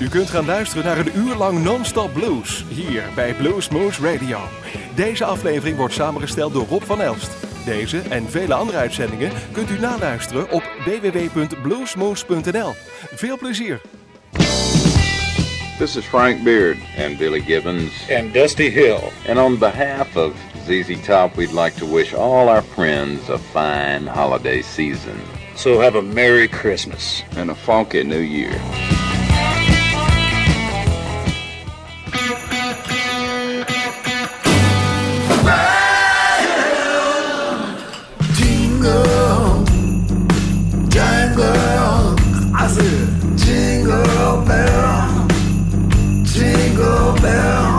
U kunt gaan luisteren naar een uur lang non-stop blues hier bij Blues Moose Radio. Deze aflevering wordt samengesteld door Rob van Elst. Deze en vele andere uitzendingen kunt u naluisteren op www.bluesmoose.nl. Veel plezier! This is Frank Beard and Billy Gibbons and Dusty Hill. And on behalf of ZZ Top, we'd like to wish all our friends a fine holiday season. So have a Merry Christmas and a funky New Year. bell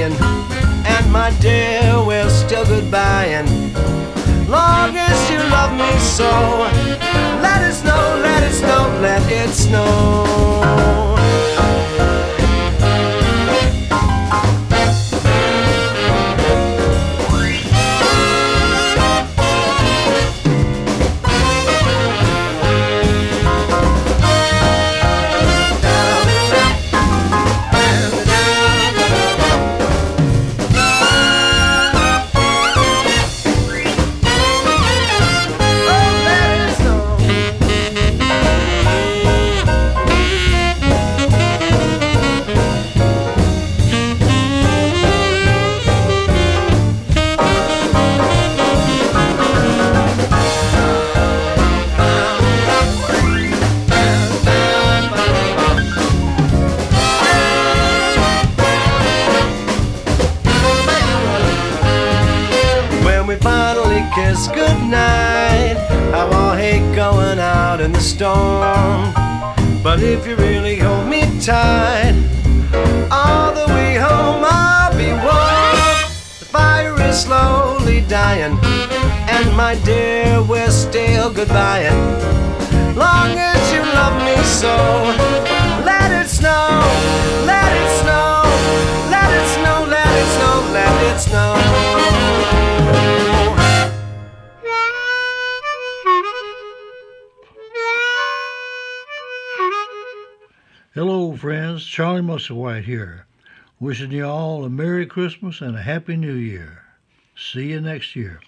dying, and my dear, we're still goodbying. Long as you love me so, let it snow, let it snow, let it snow. Christmas and a Happy New Year. See you next year.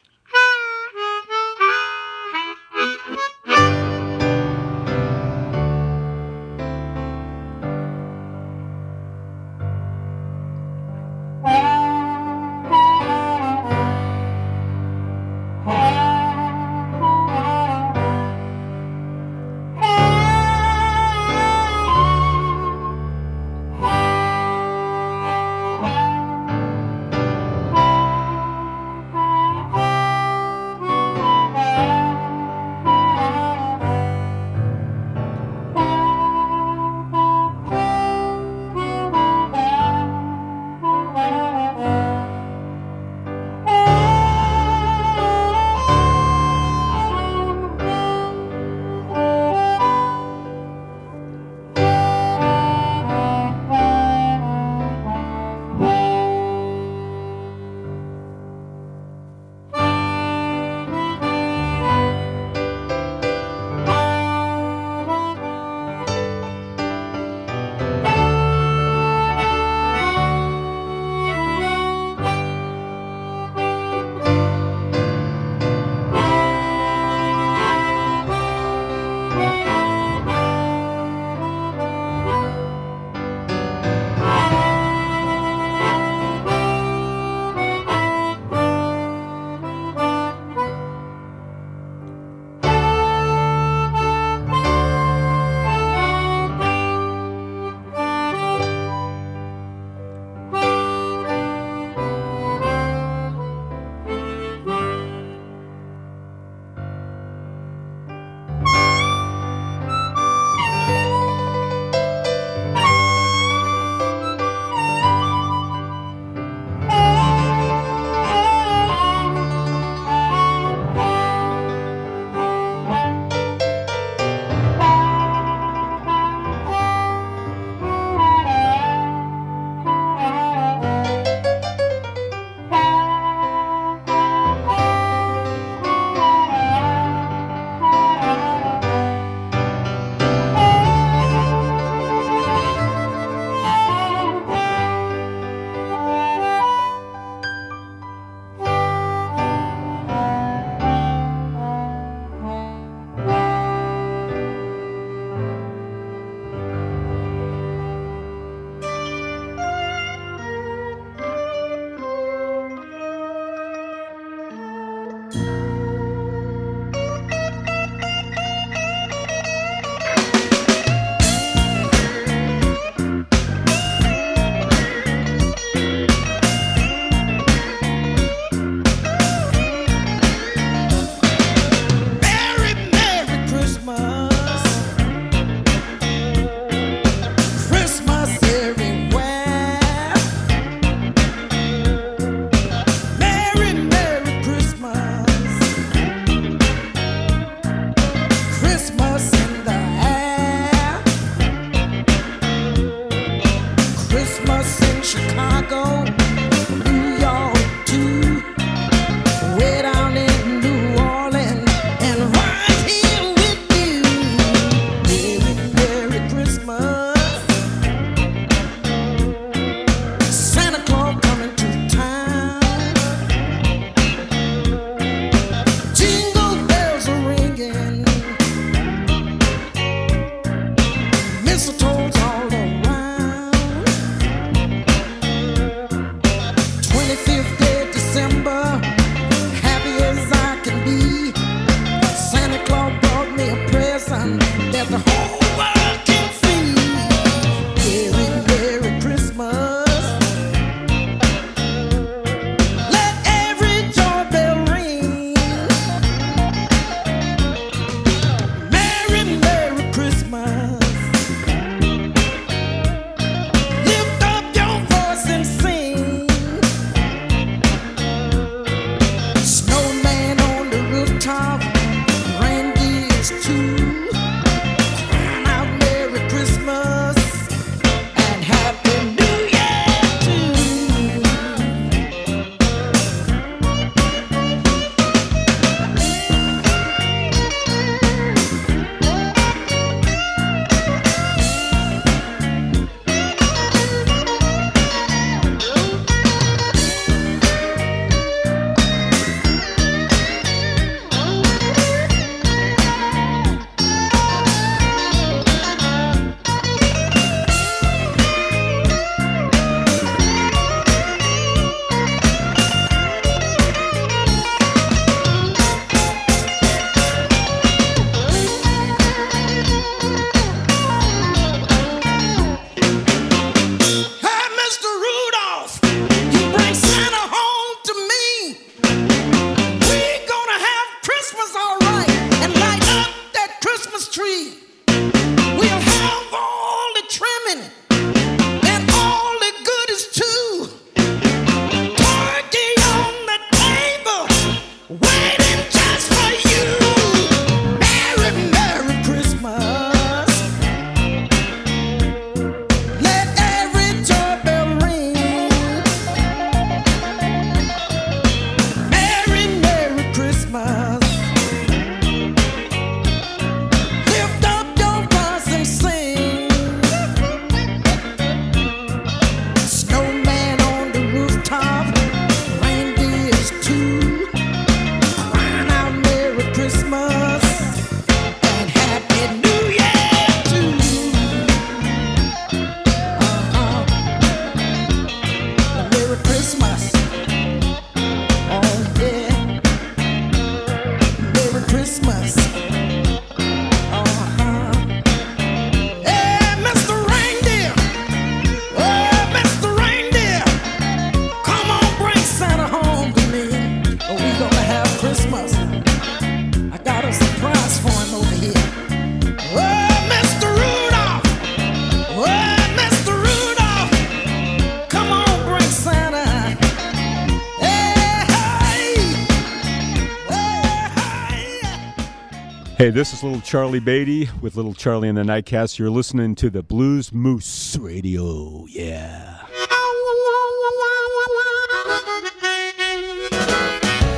Hey, this is little Charlie Baty with little Charlie and the Nightcats. You're listening to the Blues Moose Radio. Yeah.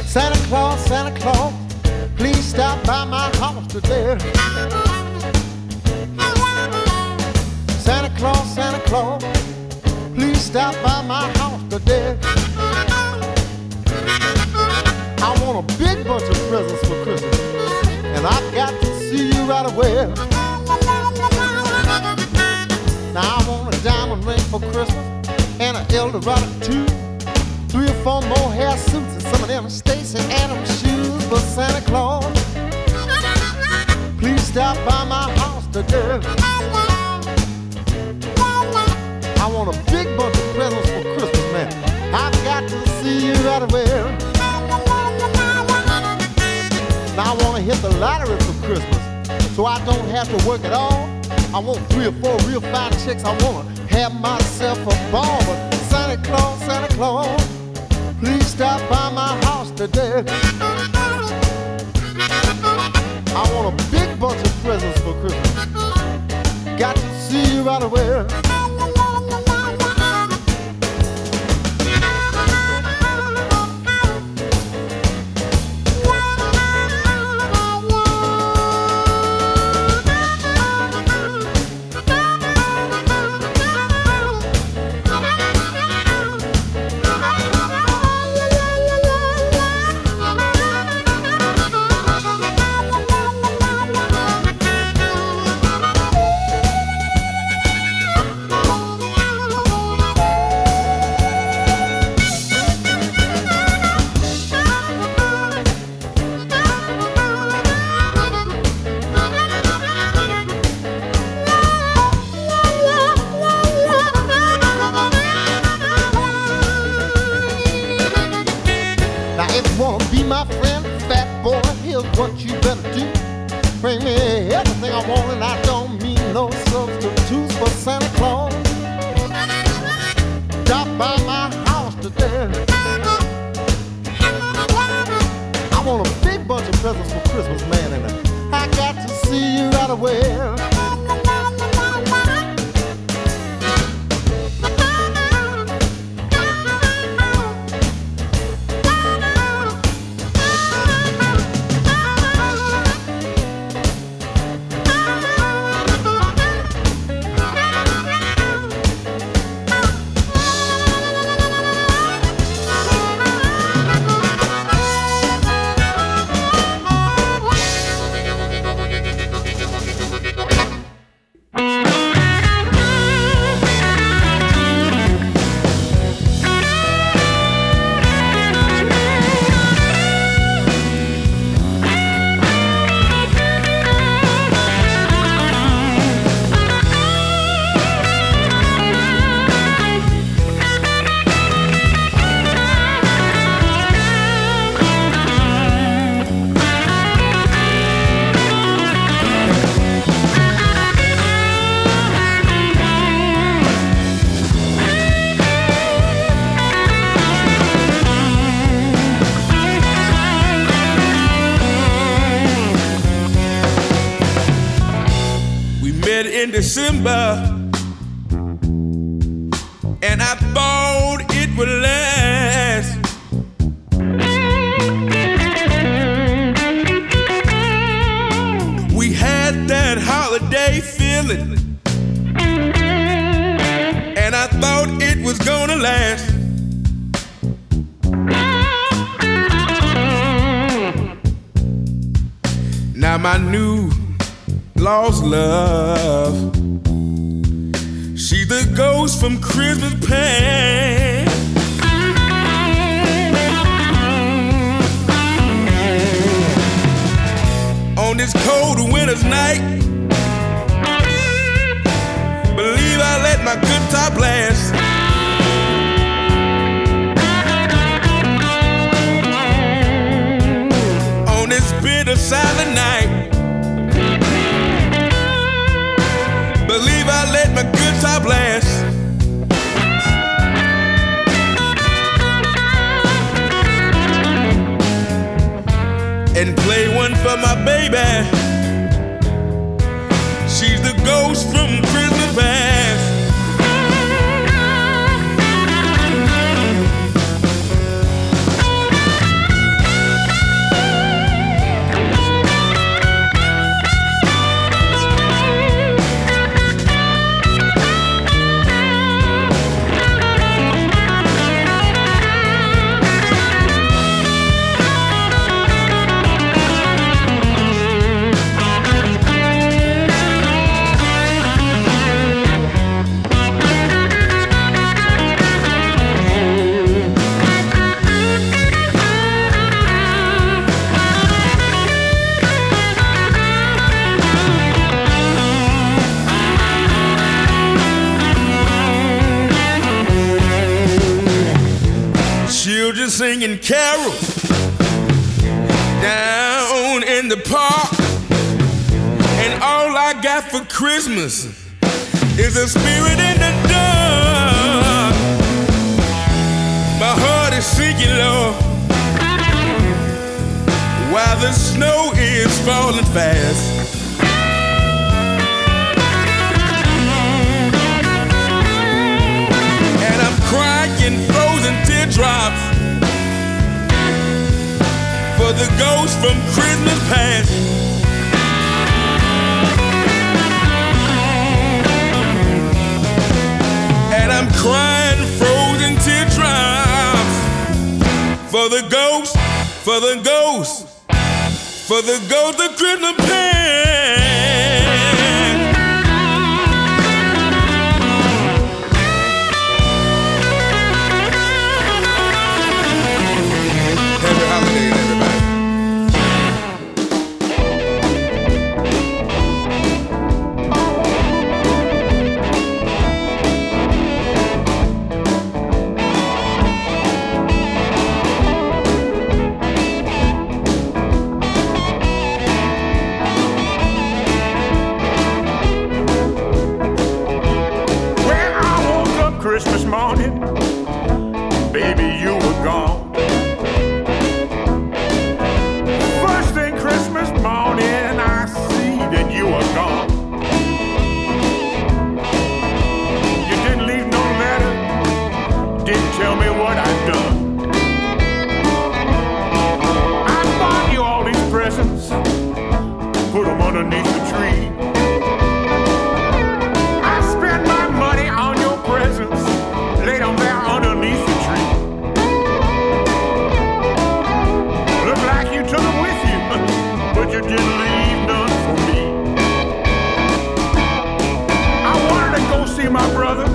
Santa Claus, Santa Claus, please stop by my house today. Santa Claus, Santa Claus, please stop by my house today. I want a big bunch of presents right away. Now I want a diamond ring for Christmas and an Eldorado too. Three or four more hair suits and some of them Stacy Adams shoes for Santa Claus. Please stop by my house today. I want a big bunch of presents for Christmas, man. I've got to see you right away. Now I wanna hit the lottery for Christmas, so I don't have to work at all. I want three or four real fine chicks. I wanna have myself a ball. But Santa Claus, Santa Claus, please stop by my house today. I want a big bunch of presents for Christmas. Got to see you right away. Cold winter's night. Believe I let my good top blast. On this bitter silent night. Believe I let my good top blast. And play one for my baby. She's the ghost from Christmas singing carols down in the park. And all I got for Christmas is a spirit in the dark. My heart is sinking low while the snow is falling fast. The ghost from Christmas past. And I'm crying frozen teardrops for the ghost, for the ghost, for the ghost of Christmas tell me what I've done. I bought you all these presents, put them underneath the tree. I spent my money on your presents, laid them there underneath the tree. Look like you took them with you, but you didn't leave none for me. I wanted to go see my brother.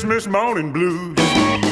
Christmas morning blues.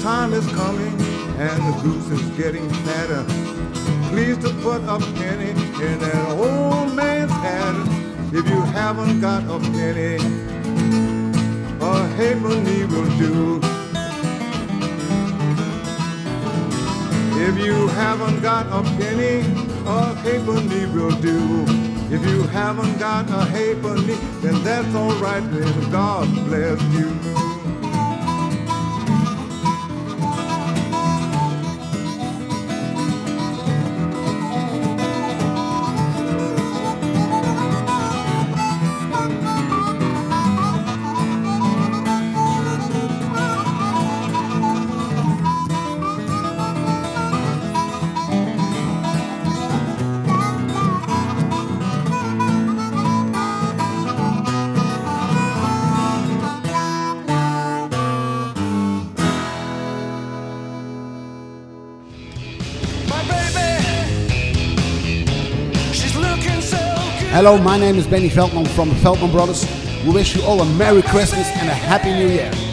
Time is coming and the goose is getting fatter. Please to put a penny in that old man's hat. If you haven't got a penny, a halfpenny will do. If you haven't got a penny, a halfpenny will do. If you haven't got a halfpenny, then that's all right. God bless you. Hello, my name is Benny Feldman from the Feldman Brothers. We wish you all a Merry Christmas and a Happy New Year.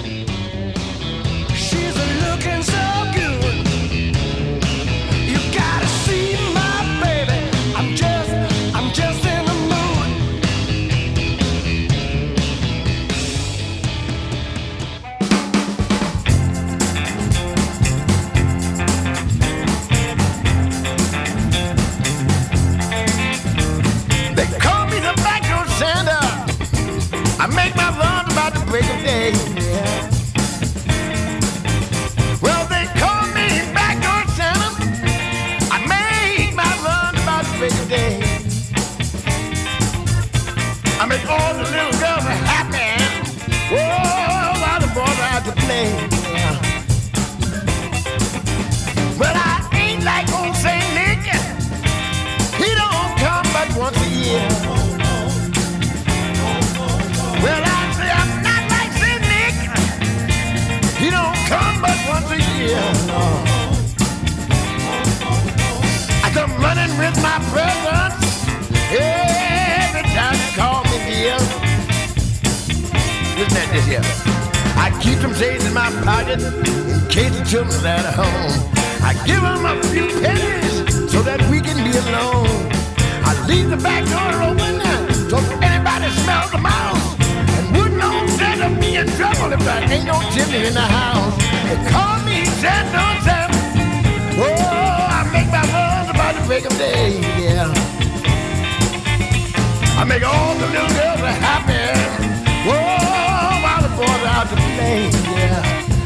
Listen at this here. I keep some change in my pocket in case the children's at home. I give them a few pennies so that we can be alone. I leave the back door open so anybody smells the mouse. And wouldn't know Santa be in trouble if there ain't no chimney in the house. They call me Santa Santa. Oh, I make my runs about the break of day, yeah. I make all the little girls happy. Boys out to play, yeah.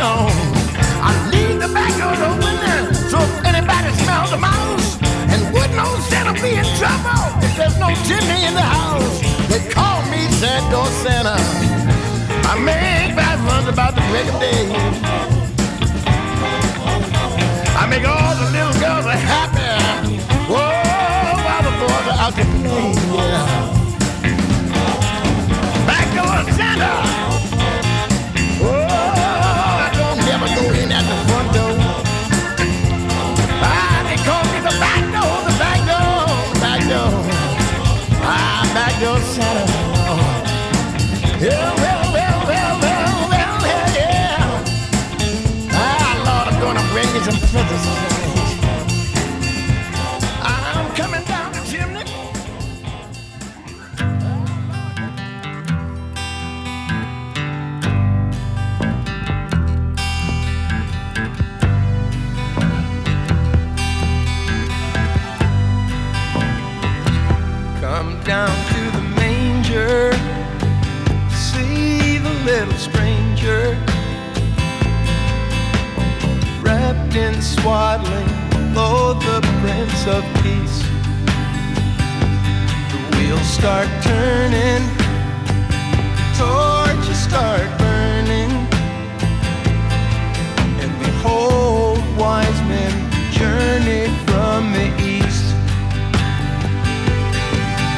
Alone. I leave the back door open uh, so if anybody smells the mouse and would know Santa be in trouble if there's no chimney in the house. They call me Santa Santa. I make bad runs about the break of day. I make all the little girls happy. Whoa, while the boys are out to play. Back door Santa. Some presents swaddling, oh, the Prince of Peace. The wheels start turning, torches start burning, and behold, wise men journey from the east.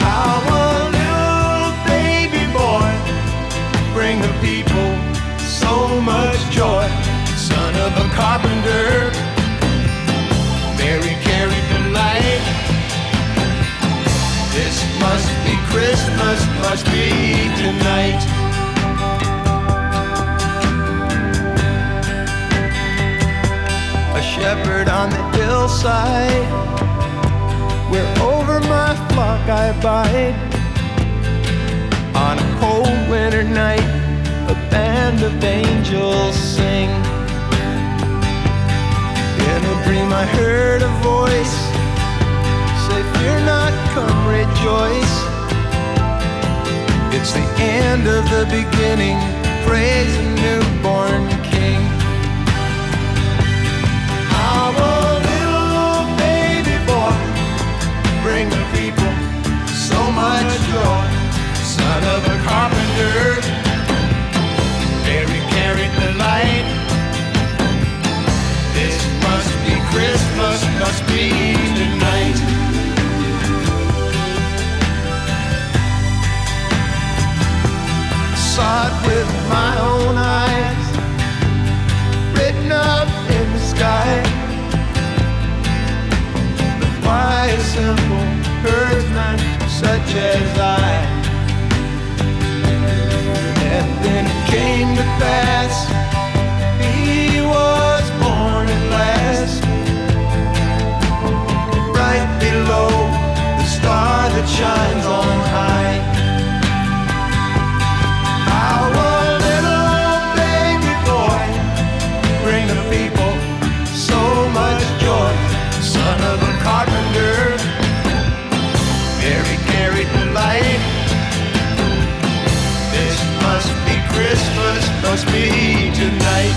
How a little baby boy bring the people so much joy. Son of a carpenter, must be Christmas, must be tonight. A shepherd on the hillside, where over my flock I abide. On a cold winter night, a band of angels sing. In a dream, I heard a voice say, Fear not, come rejoice. It's the end of the beginning. Praise the newborn King. A little baby boy bring the people so much joy. Son of a carpenter, Mary carried the light. This Saw it with my own eyes, written up in the sky. But why simple herdsman such as I? And then it came to pass, he was born at last, right below the star that shines on high. Must be tonight.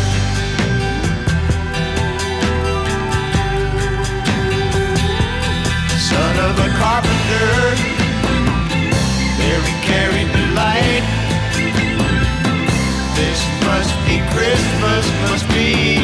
Son of a carpenter, Mary carried the light. This must be Christmas, must be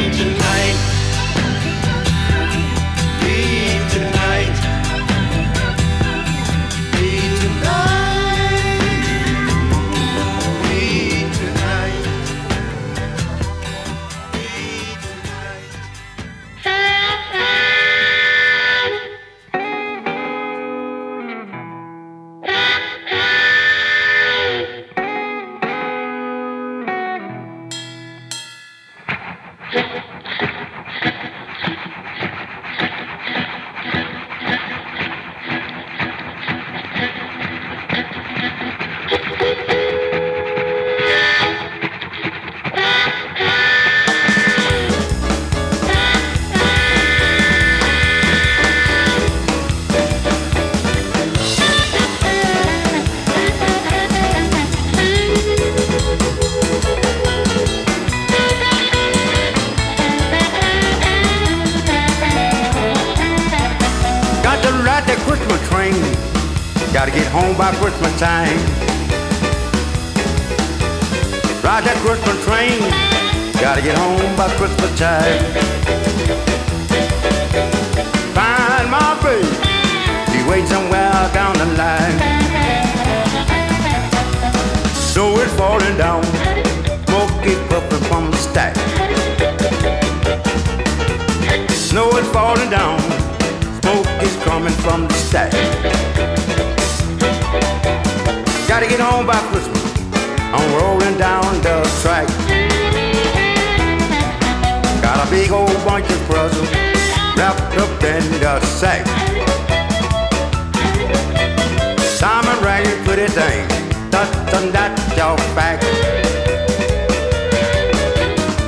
Ragged pretty thing, that done your back.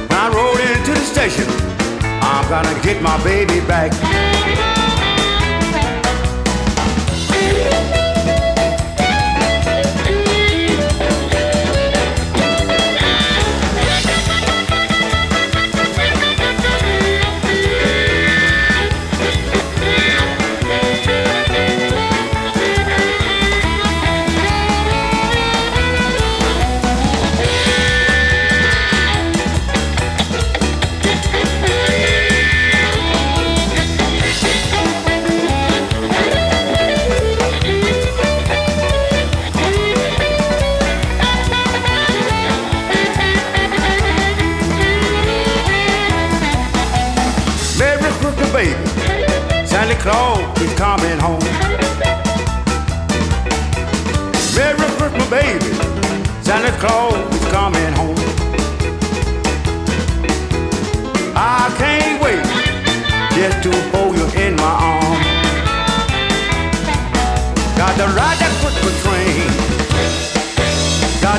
When I roll into the station, I'm gonna get my baby back.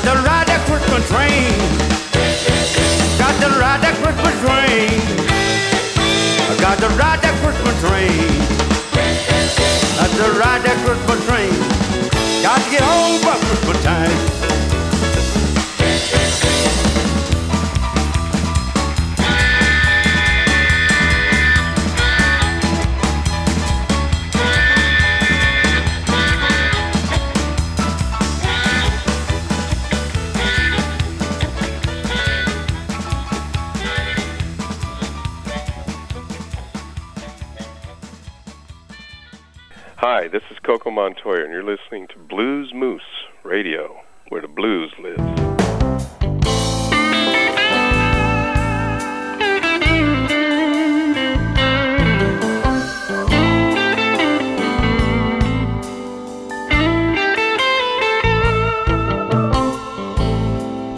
Got to ride that Christmas train. Got to ride that Christmas train. I got to ride that Christmas train. Got to ride that Christmas train. Got to get home by Christmas time. Hi, this is Coco Montoya, and you're listening to Blues Moose Radio, where the blues lives.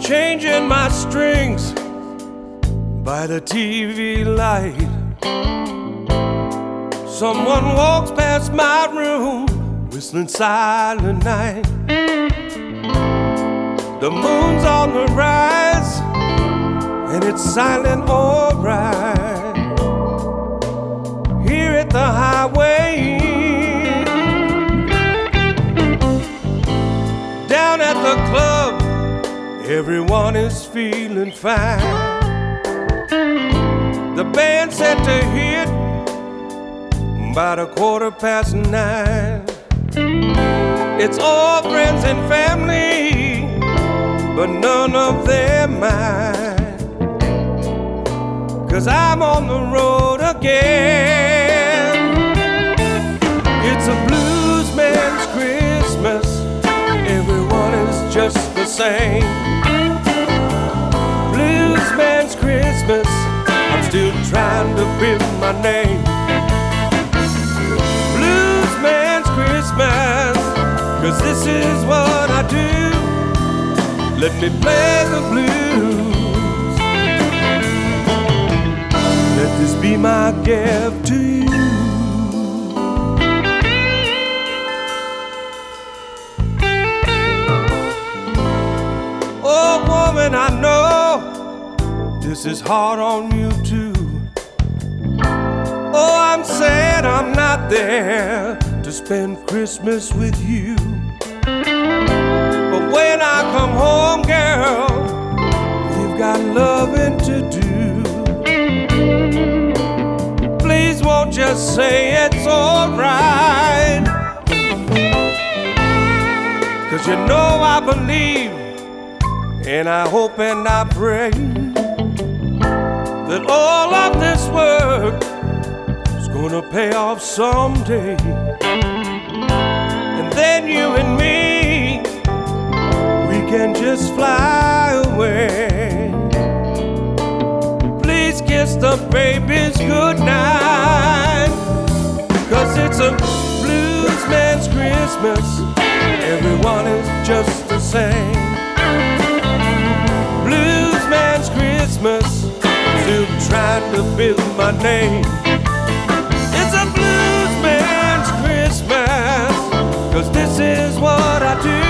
changing my strings by the TV light. Someone walks past my room, whistling silent night. The moon's on the rise, and it's silent alright. Here at the highway, down at the club, everyone is feeling fine. The band set to hit about a quarter past nine. It's all friends and family, but none of them mine. Cause I'm on the road again. It's a blues man's Christmas, everyone is just the same. Blues man's Christmas, I'm still trying to build my name. Christmas, cause this is what I do. Let me play the blues. Let this be my gift to you. Oh, woman, I know this is hard on you too. Oh, I'm sad I'm not there to spend Christmas with you. But when I come home, girl, you've got loving to do. Please won't just say it's alright. Cause you know I believe and I hope and I pray that all of this work is gonna pay off someday. Then you and me, we can just fly away. Please kiss the babies goodnight. Cause it's a blues man's Christmas. Everyone is just the same. Blues man's Christmas. Still trying to build my name. This is what I do.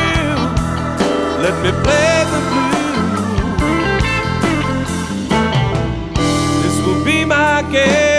Let me play the blues. This will be my gift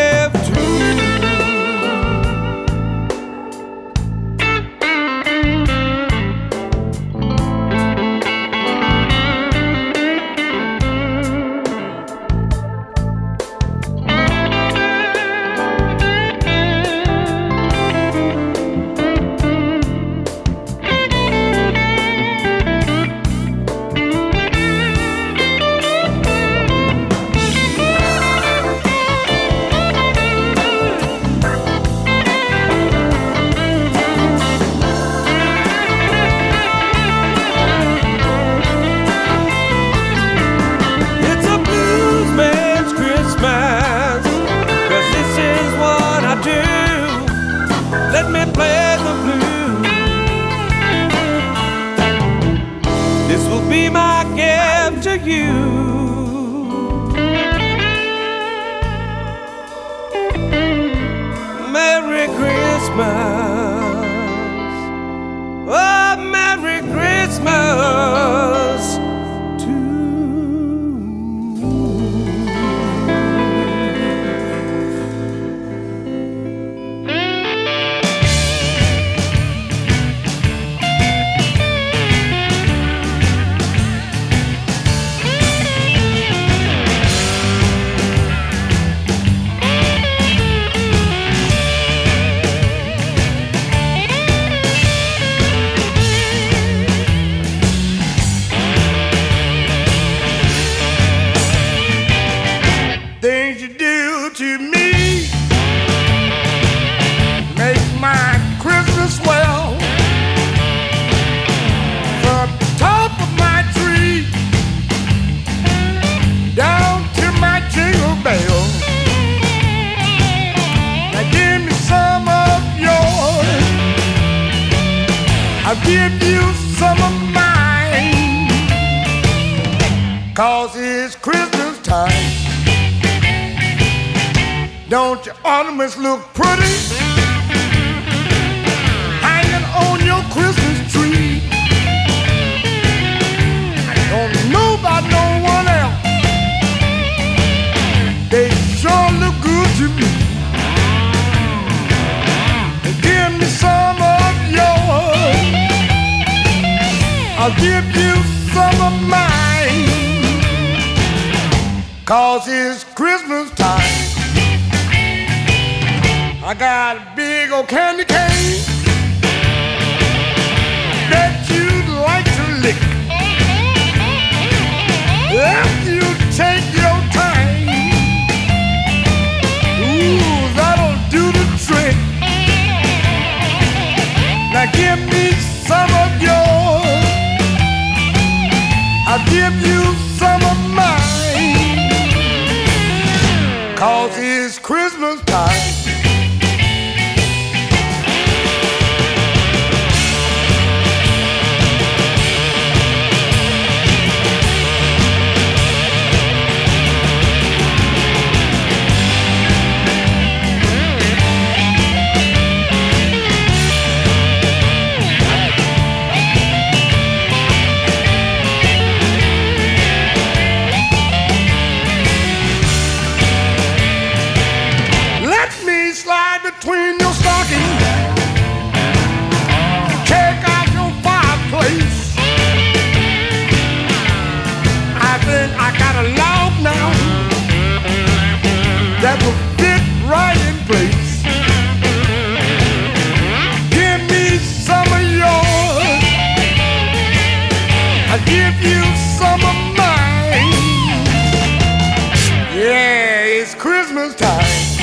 Christmas time.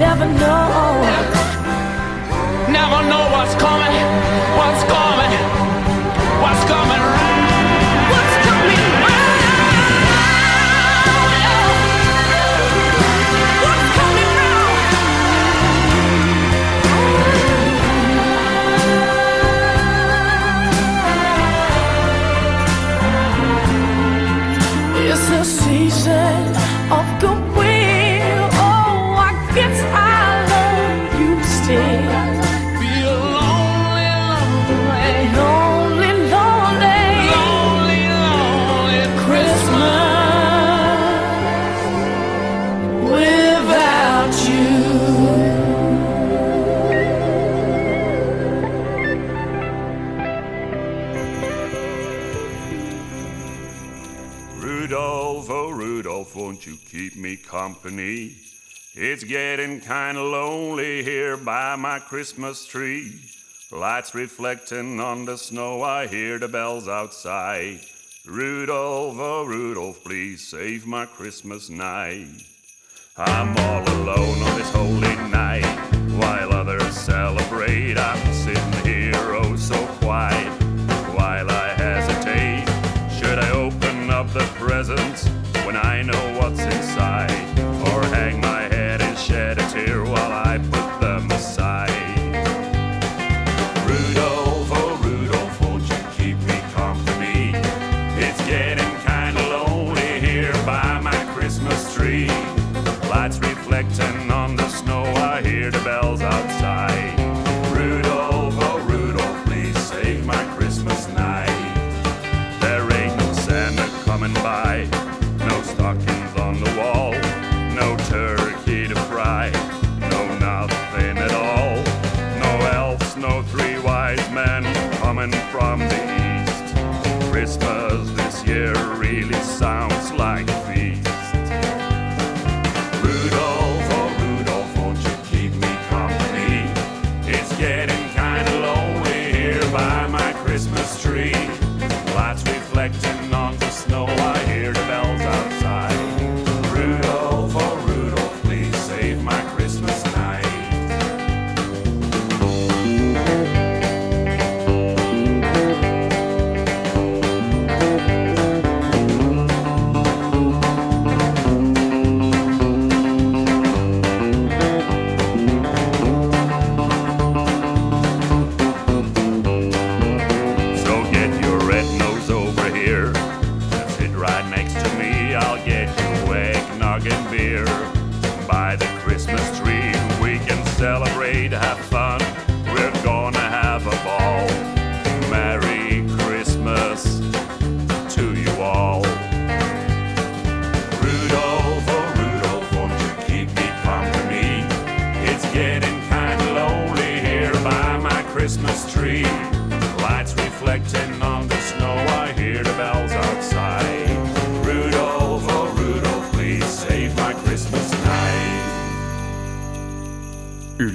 never know. keep me company. It's getting kinda lonely here by my Christmas tree. Lights reflecting on the snow, I hear the bells outside. Rudolph, oh Rudolph, please save my Christmas night. I'm all alone on this holy night, while others celebrate. I'm sitting here, oh so quiet, while I hesitate. Should I open up the presents? when I know what's inside.